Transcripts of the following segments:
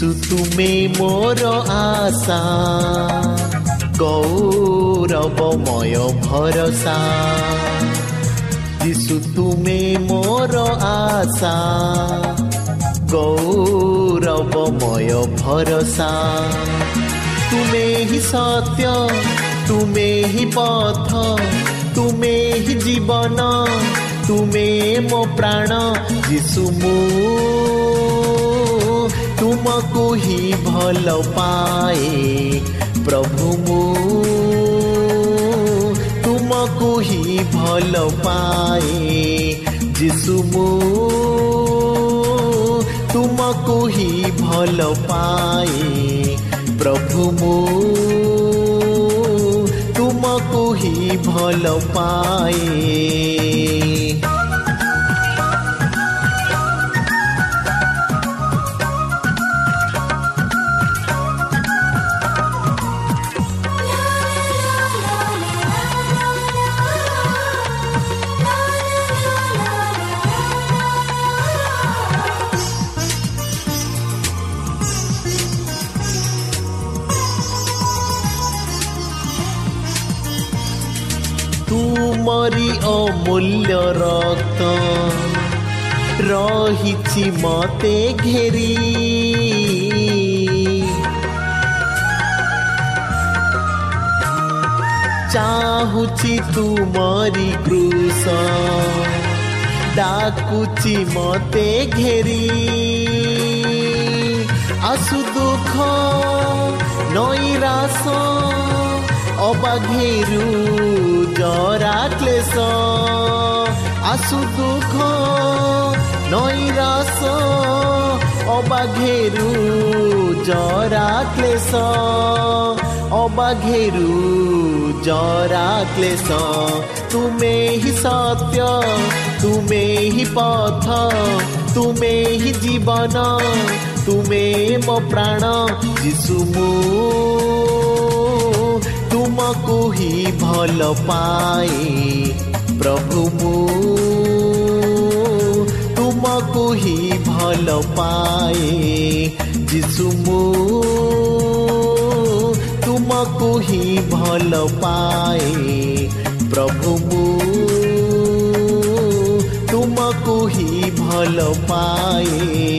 যিশু তুমি মোর আশা গৌরবময় ভরসা যিশু তুমি মোর আশা গৌরবময় ভরসা তুমে হি সত্য তুমে হি পথ তুমে হি জীবন তুমে মো প্রাণ যিশু মু ତୁମକୁ ହିଁ ଭଲ ପାଏ ପ୍ରଭୁ ମୁଁ ତୁମକୁ ହିଁ ଭଲ ପାଏ ଯିଶୁ ମୁଁ ତୁମକୁ ହିଁ ଭଲ ପାଏ ପ୍ରଭୁ ମୁଁ ତୁମକୁ ହିଁ ଭଲ ପାଏ অমূল্য রক্ত রহিছি মতে ঘেরি। চাহুচি তুমরি কৃষ ডাকুচি মতে ঘেরি। আসু দুঃখ নৈরাশ অবাঘেরু জরা ক্লেশ আসু দুঃখ নৈরাস অবাঘেরু জরা ক্লেশ অবাঘেরু জরা ক্লেশ তুমে হি সত্য তুমে হি পথ তুমে হি জীবন তুমে মো প্রাণ যিশু মু ତୁମକୁ ହିଁ ଭଲ ପାଏ ପ୍ରଭୁ ମୁଁ ତୁମକୁ ହିଁ ଭଲ ପାଏ ଯିଶୁ ମୁଁ ତୁମକୁ ହିଁ ଭଲ ପାଏ ପ୍ରଭୁ ମୁଁ ତୁମକୁ ହିଁ ଭଲ ପାଏ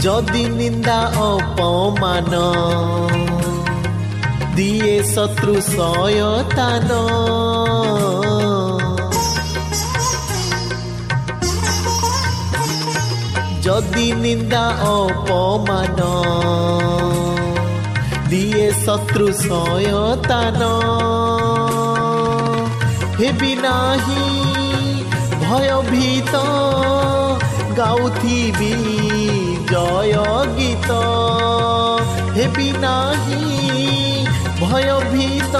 যদি নিন্দা অপমান, দিয়ে শত্রু সয়তান। যদি নিন্দা অপমান, দিয়ে শত্রু সয়তান। হেবি নাহি, ভয়ভীত, গাউথিবি। জয় গীত হেবি নাহি ভয়ভীত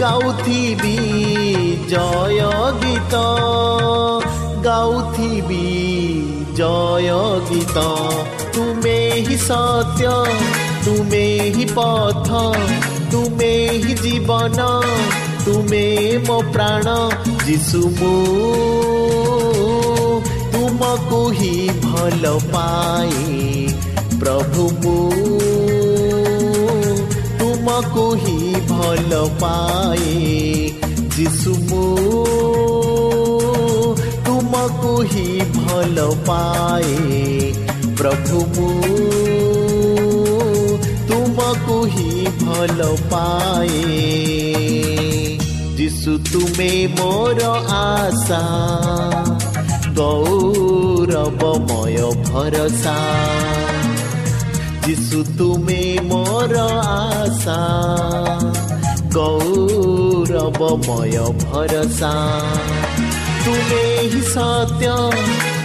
গাউথিবি জয় গীত গাউথিবি জয় গীত তুমে হি সত্য তুমে হি পথ তুমে হি জীবন তুমে ମୋ ପ୍ରାଣ ଯିଶୁ ମୁଁ ତୁମକୁ ହିଁ ଭଲ ପାଏ ପ୍ରଭୁ ମୁଁ ତୁମକୁ ହିଁ ଭଲ ପାଏ ଯିଶୁ ମୁଁ ତୁମକୁ ହିଁ ଭଲ ପାଏ ପ୍ରଭୁ ମୁଁ ତୁମକୁ ହିଁ ଭଲ ପାଏ ଯିଶୁ ତୁମେ ମୋର ଆଶା गौरवमय भरसा। जिसु तुम्हें मोर आशा, गौरवमय भरसा। तुमे ही सत्य,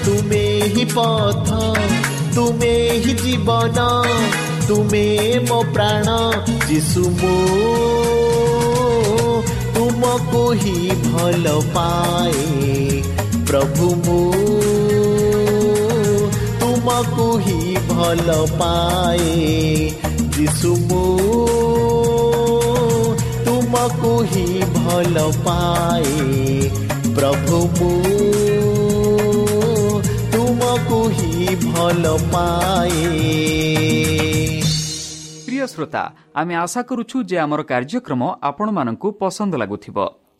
तुमे ही पथ तुम्हें ही जीवन तुम्हें मो प्राण। जिसु मो, तुमको ही भल पाए। ପ୍ରଭୁ ମୁଁ ତୁମକୁ ହିଁ ଭଲ ପାଏ। ଯିଶୁ ମୁଁ ତୁମକୁ ହିଁ ଭଲ ପାଏ। ପ୍ରଭୁ ମୁଁ ତୁମକୁ ହିଁ ଭଲ ପାଏ। ପ୍ରିୟ ଶ୍ରୋତା ଆମେ ଆଶା କରୁଛୁ ଯେ ଆମର କାର୍ଯ୍ୟକ୍ରମ ଆପଣମାନଙ୍କୁ ପସନ୍ଦ ଲାଗୁଥିବ।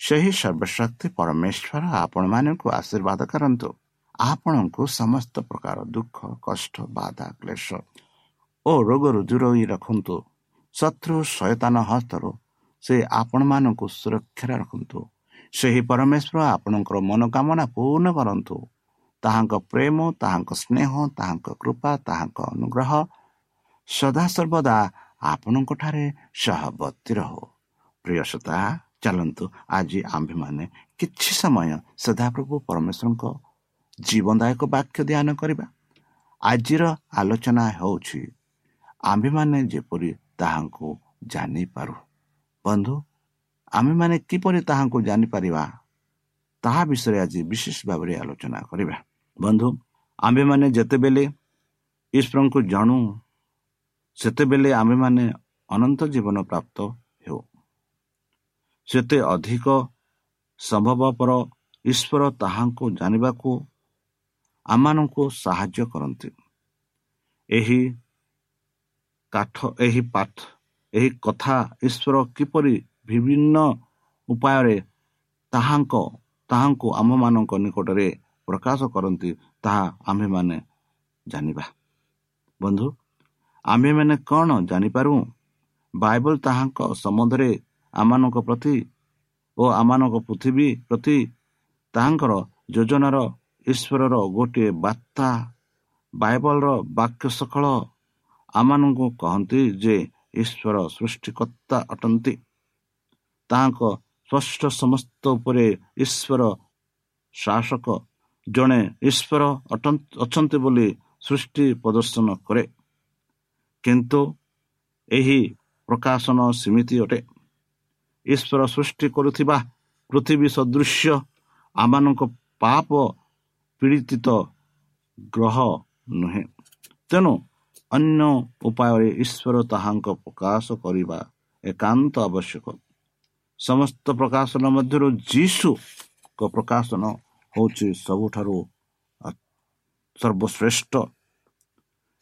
ସେହି ସର୍ବଶକ୍ତି ପରମେଶ୍ୱର। ଆପଣମାନଙ୍କୁ ଆଶୀର୍ବାଦ କରନ୍ତୁ। ଆପଣଙ୍କୁ ସମସ୍ତ ପ୍ରକାର ଦୁଃଖ କଷ୍ଟ ବାଧା କ୍ଲେଶ ଓ ରୋଗରୁ ଦୂରେଇ ରଖନ୍ତୁ। ଶତ୍ରୁ ସଚେତନ ହସ୍ତରୁ ସେ ଆପଣମାନଙ୍କୁ ସୁରକ୍ଷାରେ ରଖନ୍ତୁ। ସେହି ପରମେଶ୍ୱର ଆପଣଙ୍କର ମନୋକାମନା ପୂର୍ଣ୍ଣ କରନ୍ତୁ। ତାହାଙ୍କ ପ୍ରେମ ତାହାଙ୍କ ସ୍ନେହ ତାହାଙ୍କ କୃପା ତାହାଙ୍କ ଅନୁଗ୍ରହ ସଦାସର୍ବଦା ଆପଣଙ୍କଠାରେ ସହବର୍ତ୍ତୀ ରହୁ। ପ୍ରିୟସତା ଚାଲନ୍ତୁ। ଆଜି ଆମ୍ଭେମାନେ କିଛି ସମୟ ସଦାପ୍ରଭୁ ପରମେଶ୍ୱରଙ୍କ ଜୀବନଦାୟକ ବାକ୍ୟ ଧ୍ୟାନ କରିବା। ଆଜିର ଆଲୋଚନା ହେଉଛି ଆମ୍ଭେମାନେ ଯେପରି ତାହାଙ୍କୁ ଜାଣିପାରୁ। ବନ୍ଧୁ ଆମେମାନେ କିପରି ତାହାଙ୍କୁ ଜାଣିପାରିବା ତାହା ବିଷୟରେ ଆଜି ବିଶେଷ ଭାବରେ ଆଲୋଚନା କରିବା। ବନ୍ଧୁ ଆମ୍ଭେମାନେ ଯେତେବେଳେ ଈଶ୍ୱରଙ୍କୁ ଜାଣୁ ସେତେବେଳେ ଆମ୍ଭେମାନେ ଅନନ୍ତ ଜୀବନ ପ୍ରାପ୍ତ ସେତେ ଅଧିକ ସମ୍ଭବପର ଈଶ୍ୱର ତାହାଙ୍କୁ ଜାଣିବାକୁ ଆମମାନଙ୍କୁ ସାହାଯ୍ୟ କରନ୍ତି। ଏହି କାଠ ଏହି ପାଠ ଏହି କଥା ଈଶ୍ୱର କିପରି ବିଭିନ୍ନ ଉପାୟରେ ତାହାଙ୍କ ତାହାଙ୍କୁ ଆମମାନଙ୍କ ନିକଟରେ ପ୍ରକାଶ କରନ୍ତି ତାହା ଆମ୍ଭେମାନେ ଜାଣିବା। ବନ୍ଧୁ ଆମ୍ଭେମାନେ କ'ଣ ଜାଣିପାରୁ? ବାଇବଲ ତାହାଙ୍କ ସମ୍ବନ୍ଧରେ ଆମମାନଙ୍କ ପ୍ରତି ଓ ଆମମାନଙ୍କ ପୃଥିବୀ ପ୍ରତି ତାହାଙ୍କର ଯୋଜନାର ଈଶ୍ୱରର ଗୋଟିଏ ବାର୍ତ୍ତା ବାଇବଲର ବାକ୍ୟ ସକଳ ଆମମାନଙ୍କୁ କହନ୍ତି ଯେ ଈଶ୍ୱର ସୃଷ୍ଟିକର୍ତ୍ତା ଅଟନ୍ତି। ତାହାଙ୍କ ସ୍ପଷ୍ଟ ସମସ୍ତ ଉପରେ ଈଶ୍ୱର ଶାସକ ଜଣେ ଈଶ୍ୱର ଅଛନ୍ତି ବୋଲି ସୃଷ୍ଟି ପ୍ରଦର୍ଶନ କରେ। କିନ୍ତୁ ଏହି ପ୍ରକାଶନ ସେମିତି ଅଟେ। ଈଶ୍ୱର ସୃଷ୍ଟି କରୁଥିବା ପୃଥିବୀ ସଦୃଶ୍ୟ ଆମମାନଙ୍କ ପାପ ପୀଡ଼ିତ ଗ୍ରହ ନୁହେଁ। ତେଣୁ ଅନ୍ୟ ଉପାୟରେ ଈଶ୍ୱର ତାହାଙ୍କ ପ୍ରକାଶ କରିବା ଏକାନ୍ତ ଆବଶ୍ୟକ। ସମସ୍ତ ପ୍ରକାଶନ ମଧ୍ୟରୁ ଯୀଶୁଙ୍କ ପ୍ରକାଶନ ହେଉଛି ସବୁଠାରୁ ସର୍ବଶ୍ରେଷ୍ଠ।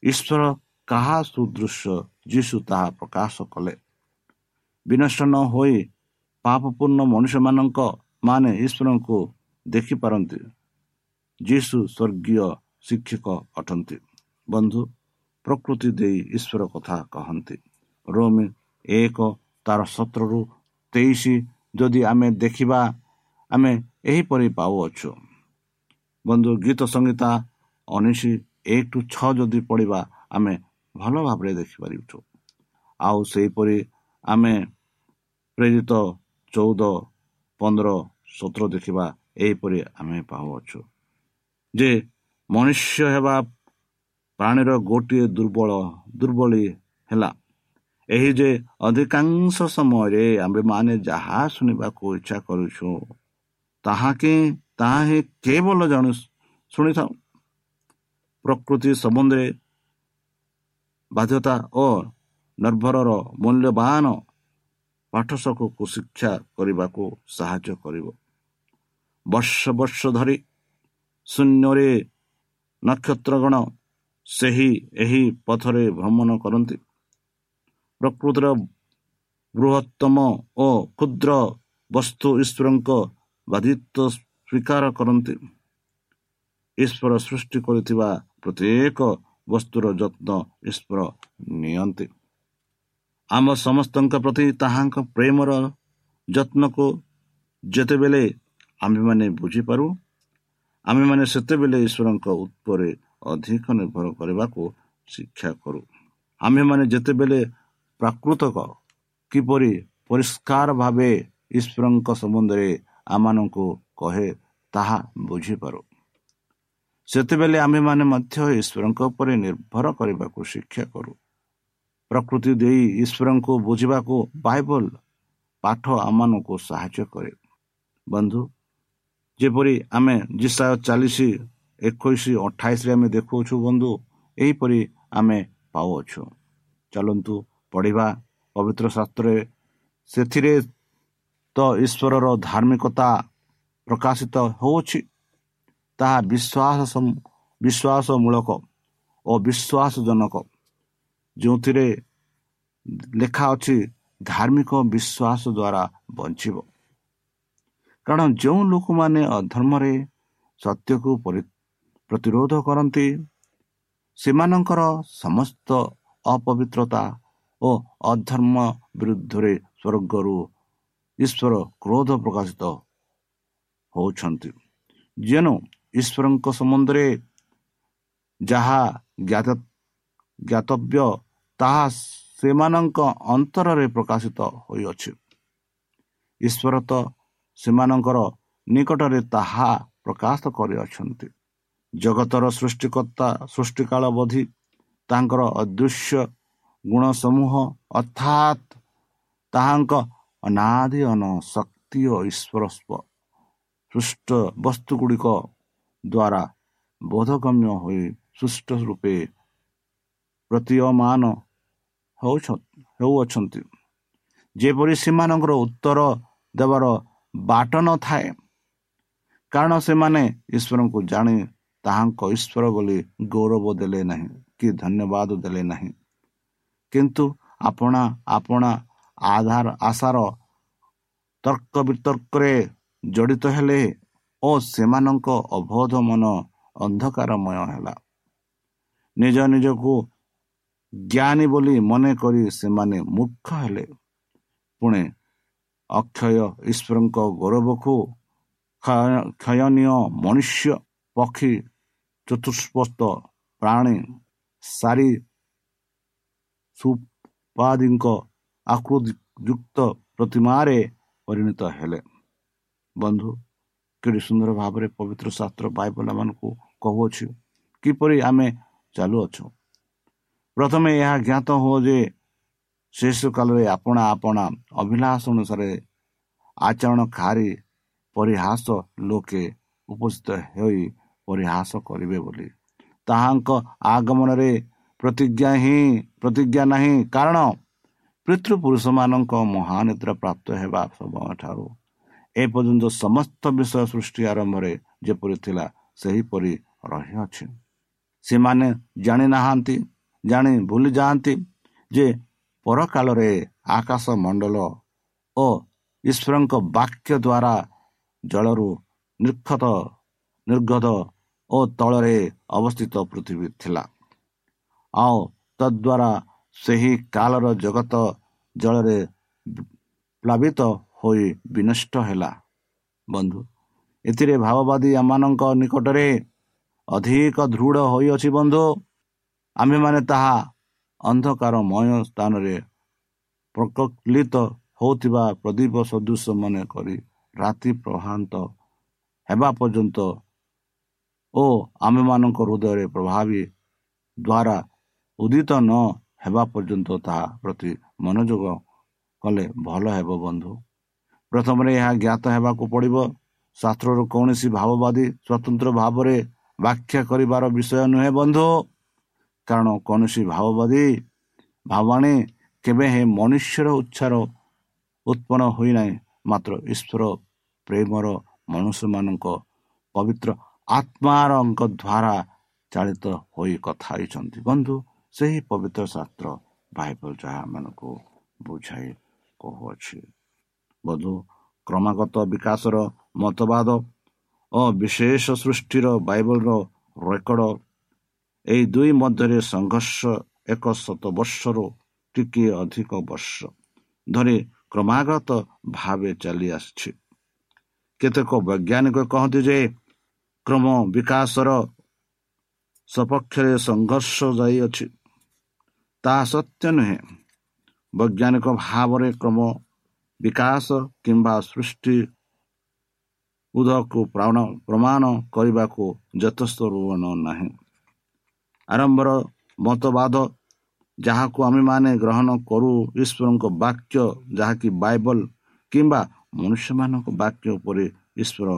ଈଶ୍ୱର କାହା ସୁଦୃଶ୍ୟ ଯୀଶୁ ତାହା ପ୍ରକାଶ କଲେ। ବିନଷ୍ଟ ନ ହୋଇ ପାପପୂର୍ଣ୍ଣ ମଣିଷମାନଙ୍କ ମାନେ ଈଶ୍ୱରଙ୍କୁ ଦେଖିପାରନ୍ତି। ଯୀଶୁ ସ୍ୱର୍ଗୀୟ ଶିକ୍ଷକ ଅଟନ୍ତି। ବନ୍ଧୁ ପ୍ରକୃତି ଦେଇ ଈଶ୍ୱର କଥା କହନ୍ତି। ରୋମ ଏକ ତାର ସତରରୁ ତେଇଶ ଯଦି ଆମେ ଦେଖିବା ଆମେ ଏହିପରି ପାଉଅଛୁ। ବନ୍ଧୁ ଗୀତ ସଂହିତା ଉଣେଇଶ ଏକ ଟୁ ଛଅ ଯଦି ପଢ଼ିବା ଆମେ ଭଲ ଭାବରେ ଦେଖିପାରିଛୁ। ଆଉ ସେହିପରି ଆମେ ପ୍ରେରିତ ଚଉଦ ପନ୍ଦର ସତର ଦେଖିବା ଏହିପରି ଆମେ ପାଉଅଛୁ। ଯେ ମନୁଷ୍ୟ ହେବା ପ୍ରାଣୀର ଗୋଟିଏ ଦୁର୍ବଳ ଦୁର୍ବଳୀ ହେଲା। ଏହି ଯେ ଅଧିକାଂଶ ସମୟରେ ଆମ୍ଭେମାନେ ଯାହା ଶୁଣିବାକୁ ଇଚ୍ଛା କରୁଛୁ ତାହା କି ତାହା ହିଁ କେବଳ ଜଣେ ଶୁଣିଥାଉ। ପ୍ରକୃତି ସମ୍ବନ୍ଧରେ ବାଧ୍ୟତା ଓ ନିର୍ଭରର ମୂଲ୍ୟବାନ ପାଠଶକକୁ ଶିକ୍ଷା କରିବାକୁ ସାହାଯ୍ୟ କରିବ। ବର୍ଷ ବର୍ଷ ଧରି ଶୂନ୍ୟରେ ନକ୍ଷତ୍ରଗଣ ସେହି ଏହି ପଥରେ ଭ୍ରମଣ କରନ୍ତି। ପ୍ରକୃତିର ବୃହତ୍ତମ ଓ କ୍ଷୁଦ୍ର ବସ୍ତୁ ଈଶ୍ୱରଙ୍କ ବାଧିତ୍ୱ ସ୍ୱୀକାର କରନ୍ତି। ଈଶ୍ୱର ସୃଷ୍ଟି କରିଥିବା ପ୍ରତ୍ୟେକ ବସ୍ତୁର ଯତ୍ନ ଈଶ୍ୱର ନିଅନ୍ତି। ଆମ ସମସ୍ତଙ୍କ ପ୍ରତି ତାହାଙ୍କ ପ୍ରେମର ଯତ୍ନକୁ ଯେତେବେଳେ ଆମ୍ଭେମାନେ ବୁଝିପାରୁ ଆମେମାନେ ସେତେବେଳେ ଈଶ୍ୱରଙ୍କ ଉପରେ ଅଧିକ ନିର୍ଭର କରିବାକୁ ଶିକ୍ଷା କରୁ। ଆମ୍ଭେମାନେ ଯେତେବେଳେ ପ୍ରାକୃତିକ କିପରି ପରିଷ୍କାର ଭାବେ ଈଶ୍ୱରଙ୍କ ସମ୍ବନ୍ଧରେ ଆମମାନଙ୍କୁ କହେ ତାହା ବୁଝିପାରୁ। ସେତେବେଳେ ଆମ୍ଭେମାନେ ମଧ୍ୟ ଈଶ୍ୱରଙ୍କ ଉପରେ ନିର୍ଭର କରିବାକୁ ଶିକ୍ଷା କରୁ। ପ୍ରକୃତି ଦେଇ ଈଶ୍ୱରଙ୍କୁ ବୁଝିବାକୁ ବାଇବଲ ପାଠ ଆମମାନଙ୍କୁ ସାହାଯ୍ୟ କରେ। ବନ୍ଧୁ ଯେପରି ଆମେ ଜିସାୟ ଚାଳିଶ ଏକୋଇଶ ଅଠାଇଶରେ ଆମେ ଦେଖାଉଛୁ ବନ୍ଧୁ ଏହିପରି ଆମେ ପାଉଅଛୁ। ଚାଲନ୍ତୁ ପଢ଼ିବା ପବିତ୍ର ଶାସ୍ତ୍ରରେ ସେଥିରେ ତ ଈଶ୍ୱରର ଧାର୍ମିକତା ପ୍ରକାଶିତ ହେଉଅଛି ତାହା ବିଶ୍ୱାସ ବିଶ୍ୱାସ ମୂଳକ ଓ ବିଶ୍ୱାସଜନକ। ଯେଉଁଥିରେ ଲେଖା ଅଛି ଧାର୍ମିକ ବିଶ୍ୱାସ ଦ୍ୱାରା ବଞ୍ଚିବ। କାରଣ ଯେଉଁ ଲୋକମାନେ ଅଧର୍ମରେ ସତ୍ୟକୁ ପ୍ରତିରୋଧ କରନ୍ତି ସେମାନଙ୍କର ସମସ୍ତ ଅପବିତ୍ରତା ଓ ଅଧର୍ମ ବିରୁଦ୍ଧରେ ସ୍ୱର୍ଗରୁ ଈଶ୍ୱର କ୍ରୋଧ ପ୍ରକାଶିତ ହେଉଛନ୍ତି। ଯେଣୁ ଈଶ୍ୱରଙ୍କ ସମ୍ବନ୍ଧରେ ଯାହା ଜ୍ଞାତ ଜ୍ଞାତବ୍ୟ ତାହା ସେମାନଙ୍କ ଅନ୍ତରରେ ପ୍ରକାଶିତ ହୋଇଅଛି। ଈଶ୍ୱର ତ ସେମାନଙ୍କର ନିକଟରେ ତାହା ପ୍ରକାଶ କରିଅଛନ୍ତି। ଜଗତର ସୃଷ୍ଟିକର୍ତ୍ତା ସୃଷ୍ଟିକାଳ ବଧି ତାଙ୍କର ଅଦୃଶ୍ୟ ଗୁଣ ସମୂହ ଅର୍ଥାତ୍ ତାହାଙ୍କ ଅନାଦି ଅନ ଶକ୍ତି ଓ ଈଶ୍ୱର ସୃଷ୍ଟ ବସ୍ତୁ ଗୁଡ଼ିକ ଦ୍ୱାରା ବୋଧଗମ୍ୟ ହୋଇ ସୁଷ୍ଠ ରୂପେ ପ୍ରତୀୟମାନ ହେଉଅଛନ୍ତି ଯେପରି ସେମାନଙ୍କର ଉତ୍ତର ଦେବାର ବାଟ ନଥାଏ କାରଣ ସେମାନେ ଈଶ୍ୱରଙ୍କୁ ଜାଣି ତାହାଙ୍କ ଈଶ୍ୱର ବୋଲି ଗୌରବ ଦେଲେ ନାହିଁ କି ଧନ୍ୟବାଦ ଦେଲେ ନାହିଁ। କିନ୍ତୁ ଆପଣା ଆପଣା ଆଧାର ଆଶାର ତର୍କ ବିତର୍କରେ ଜଡ଼ିତ ହେଲେ ଓ ସେମାନଙ୍କ ଅବୋଧ ମନ ଅନ୍ଧକାରମୟ ହେଲା। ନିଜ ନିଜକୁ ଜ୍ଞାନୀ ବୋଲି ମନେ କରି ସେମାନେ ମୂର୍ଖ ହେଲେ। ପୁଣି ଅକ୍ଷୟ ଈଶ୍ୱରଙ୍କ ଗୌରବକୁ କ୍ଷୟନୀୟ ମନୁଷ୍ୟ ପକ୍ଷୀ ଚତୁଷ୍ପସ୍ତ ପ୍ରାଣୀ ସାରି ସୁପାଦୀଙ୍କ ଆକୃତିଯୁକ୍ତ ପ୍ରତିମାରେ ପରିଣତ ହେଲେ। ବନ୍ଧୁ କେତେ ସୁନ୍ଦର ଭାବରେ ପବିତ୍ର ଶାସ୍ତ୍ର ବାଇବଲ ମାନଙ୍କୁ କହୁଅଛୁ କିପରି ଆମେ ଚାଲୁଅଛୁ? ପ୍ରଥମେ ଏହା ଜ୍ଞାତ ହୁଅ ଯେ ଶେଷ କାଳରେ ଆପଣା ଆପଣା ଅଭିଳାଷ ଅନୁସାରେ ଆଚରଣ ଖାରି ପରିହାସ ଲୋକେ ଉପସ୍ଥିତ ହୋଇ ପରିହାସ କରିବେ ବୋଲି। ତାହାଙ୍କ ଆଗମନରେ ପ୍ରତିଜ୍ଞା ହିଁ ପ୍ରତିଜ୍ଞା ନାହିଁ କାରଣ ପିତୃପୁରୁଷମାନଙ୍କ ମହାନିଦ୍ରା ପ୍ରାପ୍ତ ହେବା ସମୟ ଠାରୁ ଏପର୍ଯ୍ୟନ୍ତ ସମସ୍ତ ବିଷୟ ସୃଷ୍ଟି ଆରମ୍ଭରେ ଯେପରି ଥିଲା ସେହିପରି ରହିଅଛି। ସେମାନେ ଜାଣିନାହାନ୍ତି ଜାଣି ଭୁଲି ଯାଆନ୍ତି ଯେ ପରକାଳରେ ଆକାଶ ମଣ୍ଡଳ ଓ ଈଶ୍ୱରଙ୍କ ବାକ୍ୟ ଦ୍ୱାରା ଜଳରୁ ନିର୍ଖତ ନିର୍ଗତ ଓ ତଳରେ ଅବସ୍ଥିତ ପୃଥିବୀ ଥିଲା। ଆଉ ତଦ୍ୱାରା ସେହି କାଳର ଜଗତ ଜଳରେ ପ୍ଲାବିତ ହୋଇ ବିନଷ୍ଟ ହେଲା। ବନ୍ଧୁ ଏଥିରେ ଭାବବାଦୀ ଆମମାନଙ୍କ ନିକଟରେ ଅଧିକ ଦୃଢ଼ ହୋଇଅଛି ବନ୍ଧୁ। ଆମ୍ଭେମାନେ ତାହା ଅନ୍ଧକାରମୟ ସ୍ଥାନରେ ପ୍ରକଲିତ ହେଉଥିବା ପ୍ରଦୀପ ସଦୃଶ ମନେ କରି ରାତି ପ୍ରଭାନ୍ତ ହେବା ପର୍ଯ୍ୟନ୍ତ ଓ ଆମେମାନଙ୍କ ହୃଦୟରେ ପ୍ରଭାବୀ ଦ୍ୱାରା ଉଦିତ ନ ହେବା ପର୍ଯ୍ୟନ୍ତ ତାହା ପ୍ରତି ମନୋଯୋଗ କଲେ ଭଲ ହେବ ବନ୍ଧୁ। ପ୍ରଥମରେ ଏହା ଜ୍ଞାତ ହେବାକୁ ପଡ଼ିବ। ଶାସ୍ତ୍ରରୁ କୌଣସି ଭାବବାଦୀ ସ୍ୱତନ୍ତ୍ର ଭାବରେ ବ୍ୟାଖ୍ୟା କରିବାର ବିଷୟ ନୁହେଁ ବନ୍ଧୁ। କାରଣ କୌଣସି ଭାବବାଦୀ ଭାବାଣୀ କେବେ ହେ ମନୁଷ୍ୟର ଉତ୍ସାର ଉତ୍ପନ୍ନ ହୋଇନାହିଁ। ମାତ୍ର ଈଶ୍ୱର ପ୍ରେମର ମନୁଷ୍ୟମାନଙ୍କ ପବିତ୍ର ଆତ୍ମାରଙ୍କ ଦ୍ୱାରା ଚାଳିତ ହୋଇ କଥା ହେଇଛନ୍ତି। ବନ୍ଧୁ ସେହି ପବିତ୍ର ଶାସ୍ତ୍ର ବାଇବଲ ଯାହା ମାନଙ୍କୁ ବୁଝାଇ କହୁଅଛି। ବନ୍ଧୁ କ୍ରମାଗତ ବିକାଶର ମତବାଦ ଓ ବିଶେଷ ସୃଷ୍ଟିର ବାଇବଲର ରେକର୍ଡ ଏହି ଦୁଇ ମଧ୍ୟରେ ସଂଘର୍ଷ ଏକ ଶତ ବର୍ଷରୁ ଟିକିଏ ଅଧିକ ବର୍ଷ ଧରି କ୍ରମାଗତ ଭାବେ ଚାଲି ଆସିଛି କେତେକ ବୈଜ୍ଞାନିକ କହନ୍ତି ଯେ କ୍ରମ ବିକାଶର ସପକ୍ଷରେ ସଂଘର୍ଷ ଯାଇଅଛି ତାହା ସତ୍ୟ ନୁହେଁ ବୈଜ୍ଞାନିକ ଭାବରେ କ୍ରମ ବିକାଶ କିମ୍ବା ସୃଷ୍ଟି ଉଦକୁ ପ୍ରମାଣ କରିବାକୁ ଯଥେଷ୍ଟ ରୁହନ ନାହିଁ ଆରମ୍ଭର ମତବାଦ ଯାହାକୁ ଆମେମାନେ ଗ୍ରହଣ କରୁ ଈଶ୍ୱରଙ୍କ ବାକ୍ୟ ଯାହାକି ବାଇବଲ କିମ୍ବା ମନୁଷ୍ୟମାନଙ୍କ ବାକ୍ୟ ଉପରେ ଈଶ୍ୱର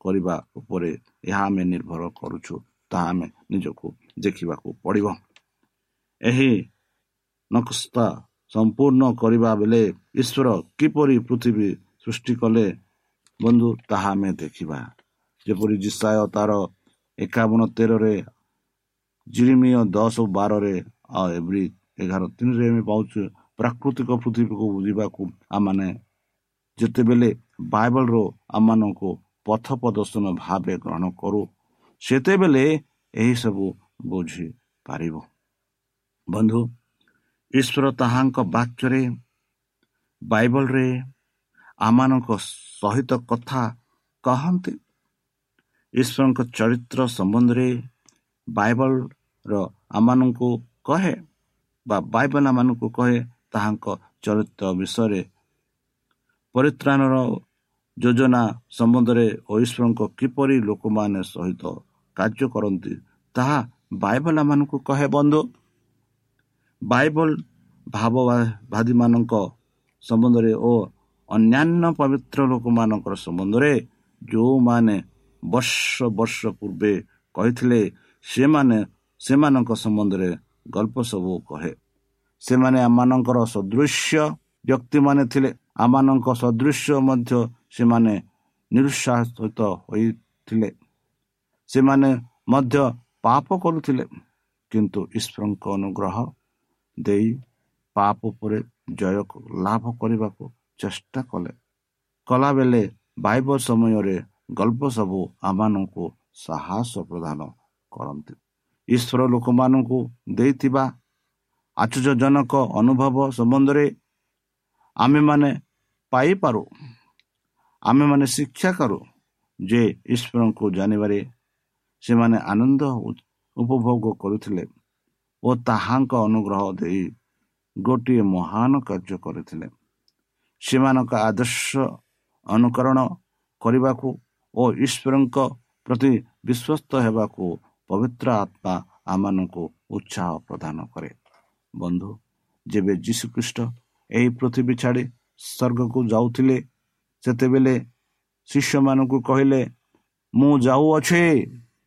କରିବା ଉପରେ ଏହା ଆମେ ନିର୍ଭର କରୁଛୁ ତାହା ଆମେ ନିଜକୁ ଦେଖିବାକୁ ପଡ଼ିବ। ଏହି ନକ୍ସା ସମ୍ପୂର୍ଣ୍ଣ କରିବା ବେଳେ ଈଶ୍ୱର କିପରି ପୃଥିବୀ ସୃଷ୍ଟି କଲେ ବନ୍ଧୁ ତାହା ଆମେ ଦେଖିବା। ଯେପରି ଜିସାୟ ତାର ଏକାବନ ତେରରେ ଜିରିମିୟ ଦଶ ବାରରେ ଆଉ ଏଭଳି ଏଗାର ତିନିରେ ଆମେ ପାଉଛୁ ପ୍ରାକୃତିକ ପୃଥିବୀକୁ ବୁଝିବାକୁ ଆମମାନେ ଯେତେବେଳେ ବାଇବଲର ଆମମାନଙ୍କୁ ପଥ ପ୍ରଦର୍ଶନ ଭାବେ ଗ୍ରହଣ କରୁ ସେତେବେଳେ ଏହିସବୁ ବୁଝିପାରିବ ବନ୍ଧୁ ଈଶ୍ୱର ତାହାଙ୍କ ବାକ୍ୟରେ ବାଇବଲରେ ଆମମାନଙ୍କ ସହିତ କଥା କହନ୍ତି ଈଶ୍ୱରଙ୍କ ଚରିତ୍ର ସମ୍ବନ୍ଧରେ ବାଇବଲର ଆମମାନଙ୍କୁ କହେ ବା ବାଇବଲ ଆମମାନଙ୍କୁ କହେ ତାହାଙ୍କ ଚରିତ୍ର ବିଷୟରେ। ପରିତ୍ରାଣର ଯୋଜନା ସମ୍ବନ୍ଧରେ ଈଶ୍ୱରଙ୍କ କିପରି ଲୋକମାନେ ସହିତ କାର୍ଯ୍ୟ କରନ୍ତି ତାହା ବାଇବଲ ଆମମାନଙ୍କୁ କହେ ବନ୍ଧୁ। ବାଇବଲ ଭାବବାଦୀମାନଙ୍କ ସମ୍ବନ୍ଧରେ ଓ ଅନ୍ୟାନ୍ୟ ପବିତ୍ର ଲୋକମାନଙ୍କର ସମ୍ବନ୍ଧରେ ଯେଉଁମାନେ ବର୍ଷ ବର୍ଷ ପୂର୍ବେ କହିଥିଲେ ସେମାନେ ସେମାନଙ୍କ ସମ୍ବନ୍ଧରେ ଗଳ୍ପ ସବୁ କହେ। ସେମାନେ ଆମମାନଙ୍କର ସଦୃଶ୍ୟ ବ୍ୟକ୍ତିମାନେ ଥିଲେ। ଆମମାନଙ୍କ ସଦୃଶ୍ୟ ମଧ୍ୟ ସେମାନେ ନିରୁତ୍ସାହିତ ହୋଇଥିଲେ। ସେମାନେ ମଧ୍ୟ ପାପ କରୁଥିଲେ। କିନ୍ତୁ ଈଶ୍ୱରଙ୍କ ଅନୁଗ୍ରହ ଦେଇ ପାପ ଉପରେ ଜୟ ଲାଭ କରିବାକୁ ଚେଷ୍ଟା କଲେ। କଲାବେଳେ ବାଇବ ସମୟରେ ଗଳ୍ପ ସବୁ ଆମମାନଙ୍କୁ ସାହସ ପ୍ରଦାନ କରନ୍ତି। ଈଶ୍ୱର ଲୋକମାନଙ୍କୁ ଦେଇଥିବା ଆଶ୍ଚର୍ଯ୍ୟଜନକ ଅନୁଭବ ସମ୍ବନ୍ଧରେ ଆମେମାନେ ପାଇପାରୁ ଆମେମାନେ ଶିକ୍ଷା କରୁ ଯେ ଈଶ୍ୱରଙ୍କୁ ଜାଣିବାରେ ସେମାନେ ଆନନ୍ଦ ଉପଭୋଗ କରୁଥିଲେ ଓ ତାହାଙ୍କ ଅନୁଗ୍ରହ ଦେଇ ଗୋଟିଏ ମହାନ କାର୍ଯ୍ୟ କରିଥିଲେ। ସେମାନଙ୍କ ଆଦର୍ଶ ଅନୁକରଣ କରିବାକୁ ଓ ଈଶ୍ୱରଙ୍କ ପ୍ରତି ବିଶ୍ୱସ୍ତ ହେବାକୁ ପବିତ୍ର ଆତ୍ମା ଆମମାନଙ୍କୁ ଉତ୍ସାହ ପ୍ରଦାନ କରେ। ବନ୍ଧୁ ଯେବେ ଯୀଶୁଖ୍ରୀଷ୍ଟ ଏହି ପୃଥିବୀ ଛାଡ଼ି ସ୍ୱର୍ଗକୁ ଯାଉଥିଲେ ସେତେବେଳେ ଶିଷ୍ୟମାନଙ୍କୁ କହିଲେ ମୁଁ ଯାଉଅଛେ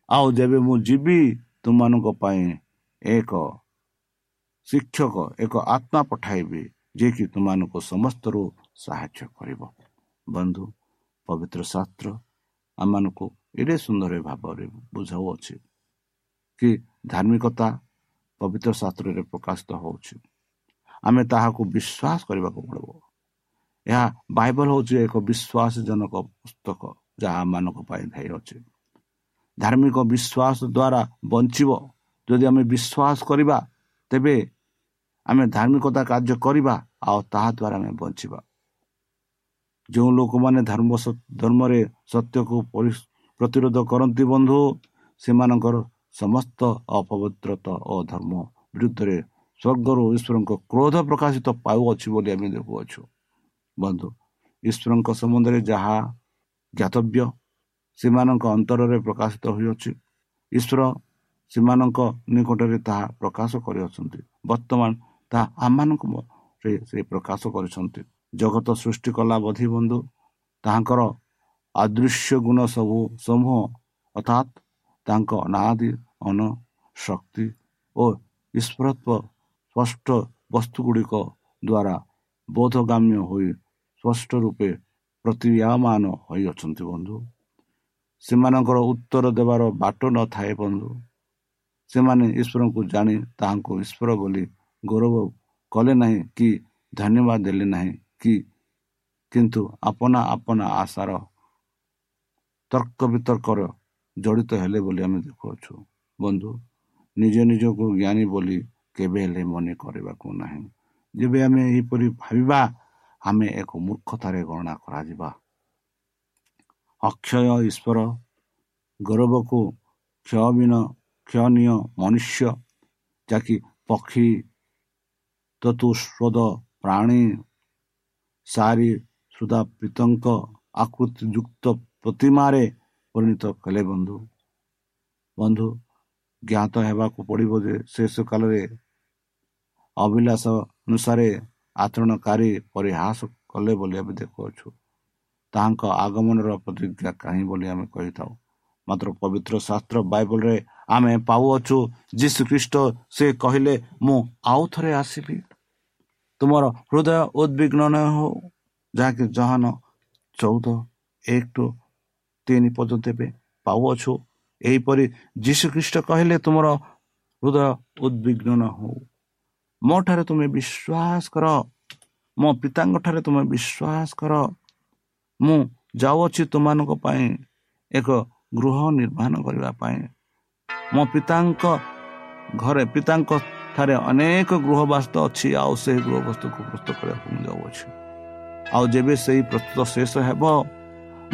ଆଉ ଯେବେ ମୁଁ ଯିବି ତୁମମାନଙ୍କ ପାଇଁ ଏକ ଶିକ୍ଷକ ଏକ ଆତ୍ମା ପଠାଇବି ଯିଏକି ତୁମମାନଙ୍କୁ ସମସ୍ତରୁ ସାହାଯ୍ୟ କରିବ। ବନ୍ଧୁ ପବିତ୍ର ଶାସ୍ତ୍ର ଆମମାନଙ୍କୁ ଏଡ଼େ ସୁନ୍ଦର ଭାବରେ ବୁଝାଉଅଛି। କି ଧାର୍ମିକତା ପବିତ୍ର ଶାସ୍ତ୍ରରେ ପ୍ରକାଶିତ ହେଉଛି। ଆମେ ତାହାକୁ ବିଶ୍ୱାସ କରିବାକୁ ପଡ଼ିବ। ଏହା ବାଇବଲ ହେଉଛି ଏକ ବିଶ୍ୱାସଜନକ ପୁସ୍ତକ ଯାହା ଆମମାନଙ୍କ ପାଇଁ ଅଛି। ଧାର୍ମିକ ବିଶ୍ୱାସ ଦ୍ୱାରା ବଞ୍ଚିବ। ଯଦି ଆମେ ବିଶ୍ୱାସ କରିବା ତେବେ ଆମେ ଧାର୍ମିକତା କାର୍ଯ୍ୟ କରିବା ଆଉ ତାହା ଦ୍ୱାରା ଆମେ ବଞ୍ଚିବା। ଯେଉଁ ଲୋକମାନେ ଧର୍ମ ଧର୍ମରେ ସତ୍ୟକୁ ପ୍ରତିରୋଧ କରନ୍ତି ବନ୍ଧୁ ସେମାନଙ୍କର ସମସ୍ତ ଅପବିତ୍ରତା ଓ ଧର୍ମ ବିରୁଦ୍ଧରେ ସ୍ୱର୍ଗରୁ ଈଶ୍ୱରଙ୍କ କ୍ରୋଧ ପ୍ରକାଶିତ ପାଉଅଛି ବୋଲି ଆମେ ଦେଖୁଅଛୁ। ବନ୍ଧୁ ଈଶ୍ୱରଙ୍କ ସମ୍ବନ୍ଧରେ ଯାହା ଜ୍ଞାତବ୍ୟ ସେମାନଙ୍କ ଅନ୍ତରରେ ପ୍ରକାଶିତ ହୋଇଅଛି। ଈଶ୍ୱର ସେମାନଙ୍କ ନିକଟରେ ତାହା ପ୍ରକାଶ କରିଅଛନ୍ତି। ବର୍ତ୍ତମାନ ତାହା ଆମମାନଙ୍କରେ ସେ ପ୍ରକାଶ କରିଛନ୍ତି। ଜଗତ ସୃଷ୍ଟି କଲା ବୋଧି ବନ୍ଧୁ ତାହାଙ୍କର ଅଦୃଶ୍ୟ ଗୁଣ ସବୁ ସମୂହ ଅର୍ଥାତ୍ ତାଙ୍କ ଅନାଦି ଅନ ଶକ୍ତି ଓ ଈଶ୍ୱରତ୍ଵ ସ୍ପଷ୍ଟ ବସ୍ତୁ ଗୁଡ଼ିକ ଦ୍ୱାରା ବୋଧଗାମ୍ୟ ହୋଇ ସ୍ପଷ୍ଟ ରୂପେ ପ୍ରତିୟମାନ ହୋଇଅଛନ୍ତି ବନ୍ଧୁ। ସେମାନଙ୍କର ଉତ୍ତର ଦେବାର ବାଟ ନଥାଏ ବନ୍ଧୁ। ସେମାନେ ଈଶ୍ୱରଙ୍କୁ ଜାଣି ତାହାଙ୍କୁ ଈଶ୍ୱର ବୋଲି ଗୌରବ କଲେ ନାହିଁ କି ଧନ୍ୟବାଦ ଦେଲେ ନାହିଁ କି କିନ୍ତୁ ଆପଣା ଆପଣା ଆଶାର ତର୍କ ବିତର୍କର ଜଡ଼ିତ ହେଲେ ବୋଲି ଆମେ ଦେଖୁଅଛୁ। ବନ୍ଧୁ ନିଜ ନିଜକୁ ଜ୍ଞାନୀ ବୋଲି କେବେ ହେଲେ ମନେ କରିବାକୁ ନାହିଁ। ଯେବେ ଆମେ ଏହିପରି ଭାବିବା ଆମେ ଏକ ମୂର୍ଖତାରେ ଗଣନା କରାଯିବା। ଅକ୍ଷୟ ଈଶ୍ୱର ଗୌରବକୁ କ୍ଷୟବିନ କ୍ଷୟନୀୟ ମନୁଷ୍ୟ ଯାକି ପକ୍ଷୀ ତତୁସ୍ରୋଦ ପ୍ରାଣୀ ସାରି ସୁଧା ପିତଙ୍କ ଆକୃତିଯୁକ୍ତ ପ୍ରତିମାରେ ପରିଣତ କଲେ ବନ୍ଧୁ। ବନ୍ଧୁ ଜ୍ଞାତ ହେବାକୁ ପଡ଼ିବ ଯେ ଶେଷ କାଳରେ ଅଭିଳାଷ ଅନୁସାରେ ଆଚରଣକାରୀ ପରିହାସ କଲେ ବୋଲି ଆମେ ଦେଖୁଅଛୁ। ତାହାଙ୍କ ଆଗମନର ପ୍ରତିଜ୍ଞା କାହିଁ ବୋଲି ଆମେ କହିଥାଉ। ମାତ୍ର ପବିତ୍ର ଶାସ୍ତ୍ର ବାଇବଲରେ ଆମେ ପାଉଅଛୁ ଯୀଶୁ ଖ୍ରୀଷ୍ଟ ସେ କହିଲେ ମୁଁ ଆଉ ଥରେ ଆସିବି। ତୁମର ହୃଦୟ ଉଦ୍ବିଗ୍ନ ନ ହଉ। ଯାହାକି ଜହାନ ଚଉଦ ଏକ ଟୁ ତିନି ପର୍ଯ୍ୟନ୍ତ ଏବେ ପାଉଅଛୁ ଏହିପରି ଯୀଶୁ ଖ୍ରୀଷ୍ଟ କହିଲେ ତୁମର ହୃଦୟ ଉଦ୍ବିଗ୍ନ ନ ହଉ ମୋ ଠାରେ ତୁମେ ବିଶ୍ୱାସ କର ମୋ ପିତାଙ୍କ ଠାରେ ତୁମେ ବିଶ୍ୱାସ କର ମୁଁ ଯାଉଅଛି ତୁମମାନଙ୍କ ପାଇଁ ଏକ ଗୃହ ନିର୍ମାଣ କରିବା ପାଇଁ। ମୋ ପିତାଙ୍କ ଘରେ ପିତାଙ୍କ ଠାରେ ଅନେକ ଗୃହ ବାସ୍ତ ଅଛି। ଆଉ ସେହି ଗୃହ ବସ୍ତୁକୁ ପ୍ରସ୍ତୁତ କରିବାକୁ ମୁଁ ଯାଉଅଛି ଆଉ ଯେବେ ସେହି ପ୍ରସ୍ତୁତ ଶେଷ ହେବ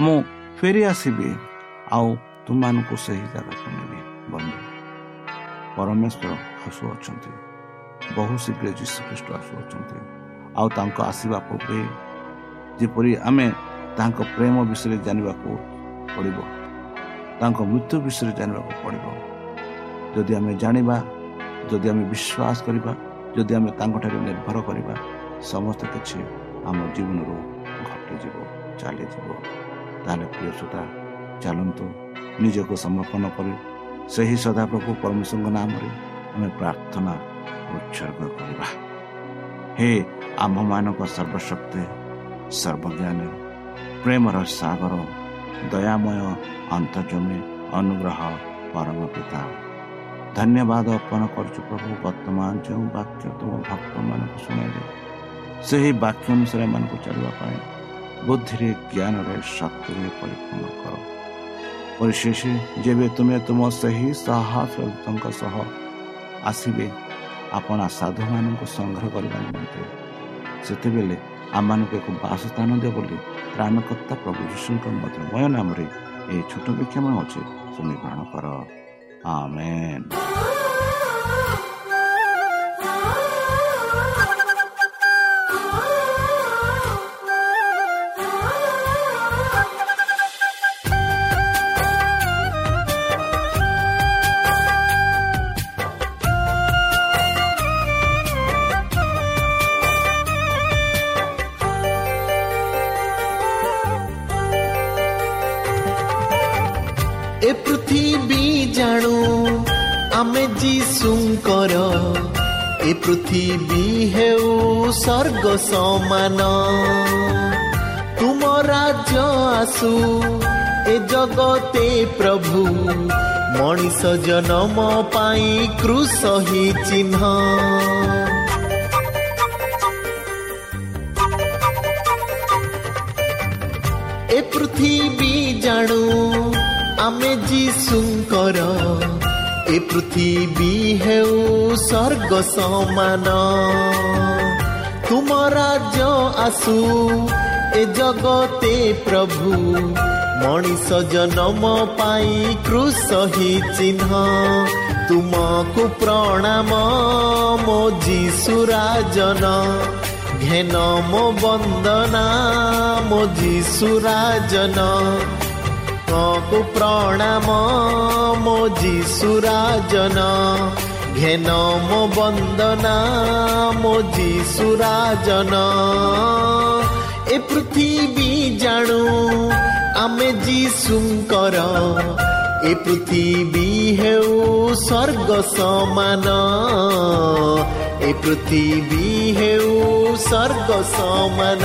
ମୁଁ ଫେରି ଆସିବି ଆଉ ତୁମମାନଙ୍କୁ ସେହି ଜାଗାକୁ ନେବି। ବନ୍ଧୁ ପରମେଶ୍ୱର ଆସୁଅଛନ୍ତି। ବହୁ ଶୀଘ୍ର ଯୀଶୁଖ୍ରୀଷ୍ଟ ଆସୁଅଛନ୍ତି। ଆଉ ତାଙ୍କ ଆସିବା ପୂର୍ବେ ଯେପରି ଆମେ ତାଙ୍କ ପ୍ରେମ ବିଷୟରେ ଜାଣିବାକୁ ପଡ଼ିବ ତାଙ୍କ ମୃତ୍ୟୁ ବିଷୟରେ ଜାଣିବାକୁ ପଡ଼ିବ। ଯଦି ଆମେ ଜାଣିବା ଯଦି ଆମେ ବିଶ୍ୱାସ କରିବା ଯଦି ଆମେ ତାଙ୍କଠାରେ ନିର୍ଭର କରିବା ସମସ୍ତ କିଛି ଆମ ଜୀବନରୁ ଘଟିଯିବ ଚାଲିଯିବ। ତାହେଲେ ପ୍ରିୟ ସୁତା ଚାଲନ୍ତୁ। ନିଜକୁ ସମର୍ପଣ କରି ସେହି ସଦାପ୍ରଭୁ ପରମେଶ୍ୱରଙ୍କ ନାମରେ ଆମେ ପ୍ରାର୍ଥନା ଉତ୍ସର୍ଗ କରିବା। ହେ ଆମ୍ଭମାନଙ୍କ ସର୍ବଶକ୍ତି ସର୍ବଜ୍ଞାନୀ ପ୍ରେମର ସାଗର ଦୟାମୟ ଅନ୍ତର୍ଜମୀ ଅନୁଗ୍ରହ ପରମ ପିତା। ଧନ୍ୟବାଦ ଅର୍ପଣ କରୁଛୁ ପ୍ରଭୁ ବର୍ତ୍ତମାନ ଯେଉଁ ବାକ୍ୟ ତୁମ ଭକ୍ତମାନଙ୍କୁ ଶୁଣାଇଲେ ସେହି ବାକ୍ୟ ଅନୁସାରେ ଏମାନଙ୍କୁ ଚାଲିବା ପାଇଁ ବୁଦ୍ଧିରେ ଜ୍ଞାନରେ ଶକ୍ତିରେ ପରିପୂର୍ଣ୍ଣ କର ପରିଶେଷ ଯେବେ ତୁମେ ତୁମ ସେହି ସହସ୍ରଙ୍କ ସହ ଆସିବେ ଆପଣ ସାଧୁମାନଙ୍କୁ ସଂଗ୍ରହ କରିବା ନିମନ୍ତେ ସେତେବେଳେ ଆମମାନଙ୍କୁ ଏକ ବାସସ୍ଥାନ ଦିଅ ବୋଲି ତ୍ରାଣକର୍ତ୍ତା ପ୍ରଭୁ ଯୀଶୁଙ୍କ ମଧୁମୟ ନାମରେ ଏହି ଛୋଟ ବିକ୍ଷମ ଅଛି ଶୁଣି ଗ୍ରହଣ କର ଆମେନ୍ ସ୍ୱର୍ଗ ସମାନ ତୁମ ରାଜ୍ୟ ଆସୁ ଏ ଜଗତେ ପ୍ରଭୁ ମଣିଷ ଜନମ ପାଇଁ କୃଷ ହି ଚିହ୍ନ ଏ ପୃଥିବୀ ଜାଣୁ ଆମେ ଯୀଶୁଙ୍କର ଏ ପୃଥିବୀ ହେଉ ସ୍ୱର୍ଗ ସମାନ ତୁମ ରାଜ୍ୟ ଆସୁ ଏ ଜଗତେ ପ୍ରଭୁ ମଣିଷ ଜନମ ପାଇଁ କୃଷ ହି ଚିହ୍ନ ତୁମକୁ ପ୍ରଣାମ ମୋ ଯୀଶୁରାଜନ ଘେନ ମୋ ବନ୍ଦନା ମୋ ଯୀଶୁରାଜନ କକୁ ପ୍ରଣାମ ମୋ ଯୀଶୁରାଜନ ଘେନ ମୋ ବନ୍ଦନା ମୋ ଯୀଶୁରାଜନ ଏ ପୃଥିବୀ ଜାଣୁ ଆମେ ଯୀଶୁଙ୍କର ଏ ପୃଥିବୀ ହେଉ ସ୍ୱର୍ଗ ସମାନ ଏ ପୃଥିବୀ ହେଉ ସ୍ୱର୍ଗ ସମାନ